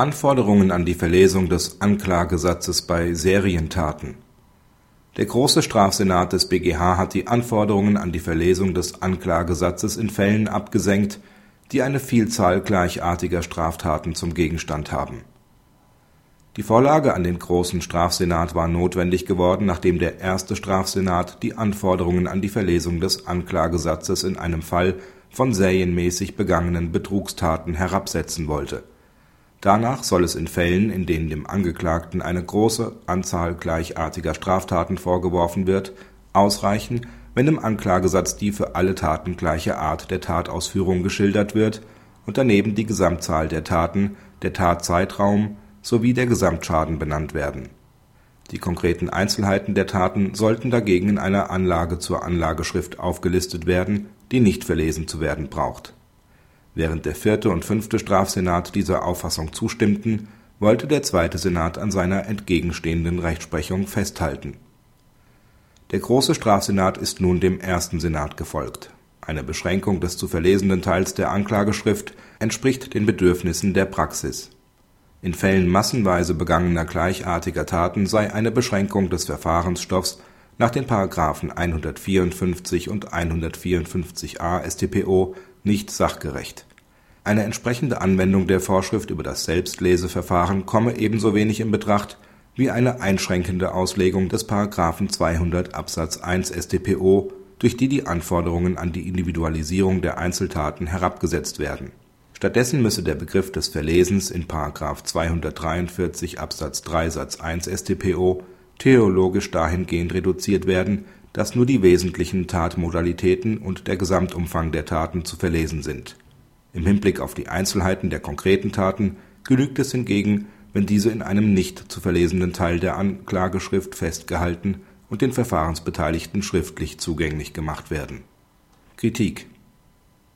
Anforderungen an die Verlesung des Anklagesatzes bei Serientaten Der Große Strafsenat des BgH hat die Anforderungen an die Verlesung des Anklagesatzes in Fällen abgesenkt, die eine Vielzahl gleichartiger Straftaten zum Gegenstand haben. Die Vorlage an den Großen Strafsenat war notwendig geworden, nachdem der Erste Strafsenat die Anforderungen an die Verlesung des Anklagesatzes in einem Fall von serienmäßig begangenen Betrugstaten herabsetzen wollte. Danach soll es in Fällen, in denen dem Angeklagten eine große Anzahl gleichartiger Straftaten vorgeworfen wird, ausreichen, wenn im Anklagesatz die für alle Taten gleiche Art der Tatausführung geschildert wird und daneben die Gesamtzahl der Taten, der Tatzeitraum sowie der Gesamtschaden benannt werden. Die konkreten Einzelheiten der Taten sollten dagegen in einer Anlage zur Anlageschrift aufgelistet werden, die nicht verlesen zu werden braucht. Während der vierte und fünfte Strafsenat dieser Auffassung zustimmten, wollte der zweite Senat an seiner entgegenstehenden Rechtsprechung festhalten. Der Große Strafsenat ist nun dem ersten Senat gefolgt. Eine Beschränkung des zu verlesenden Teils der Anklageschrift entspricht den Bedürfnissen der Praxis in Fällen massenweise begangener gleichartiger Taten sei eine Beschränkung des Verfahrensstoffs nach den § 154 und 154a StPO nicht sachgerecht. Eine entsprechende Anwendung der Vorschrift über das Selbstleseverfahren komme ebenso wenig in Betracht wie eine einschränkende Auslegung des § 200 Absatz 1 StPO, durch die die Anforderungen an die Individualisierung der Einzeltaten herabgesetzt werden Stattdessen müsse der Begriff des Verlesens in § 243 Absatz 3 Satz 1 StPO theologisch dahingehend reduziert werden, dass nur die wesentlichen Tatmodalitäten und der Gesamtumfang der Taten zu verlesen sind. Im Hinblick auf die Einzelheiten der konkreten Taten genügt es hingegen, wenn diese in einem nicht zu verlesenden Teil der Anklageschrift festgehalten und den Verfahrensbeteiligten schriftlich zugänglich gemacht werden. Kritik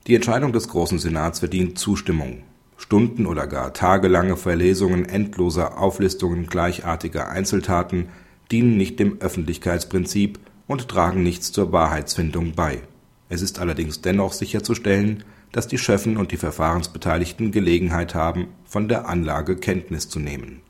die Entscheidung des Großen Senats verdient Zustimmung. Stunden oder gar tagelange Verlesungen endloser Auflistungen gleichartiger Einzeltaten dienen nicht dem Öffentlichkeitsprinzip und tragen nichts zur Wahrheitsfindung bei. Es ist allerdings dennoch sicherzustellen, dass die Schöffen und die Verfahrensbeteiligten Gelegenheit haben, von der Anlage Kenntnis zu nehmen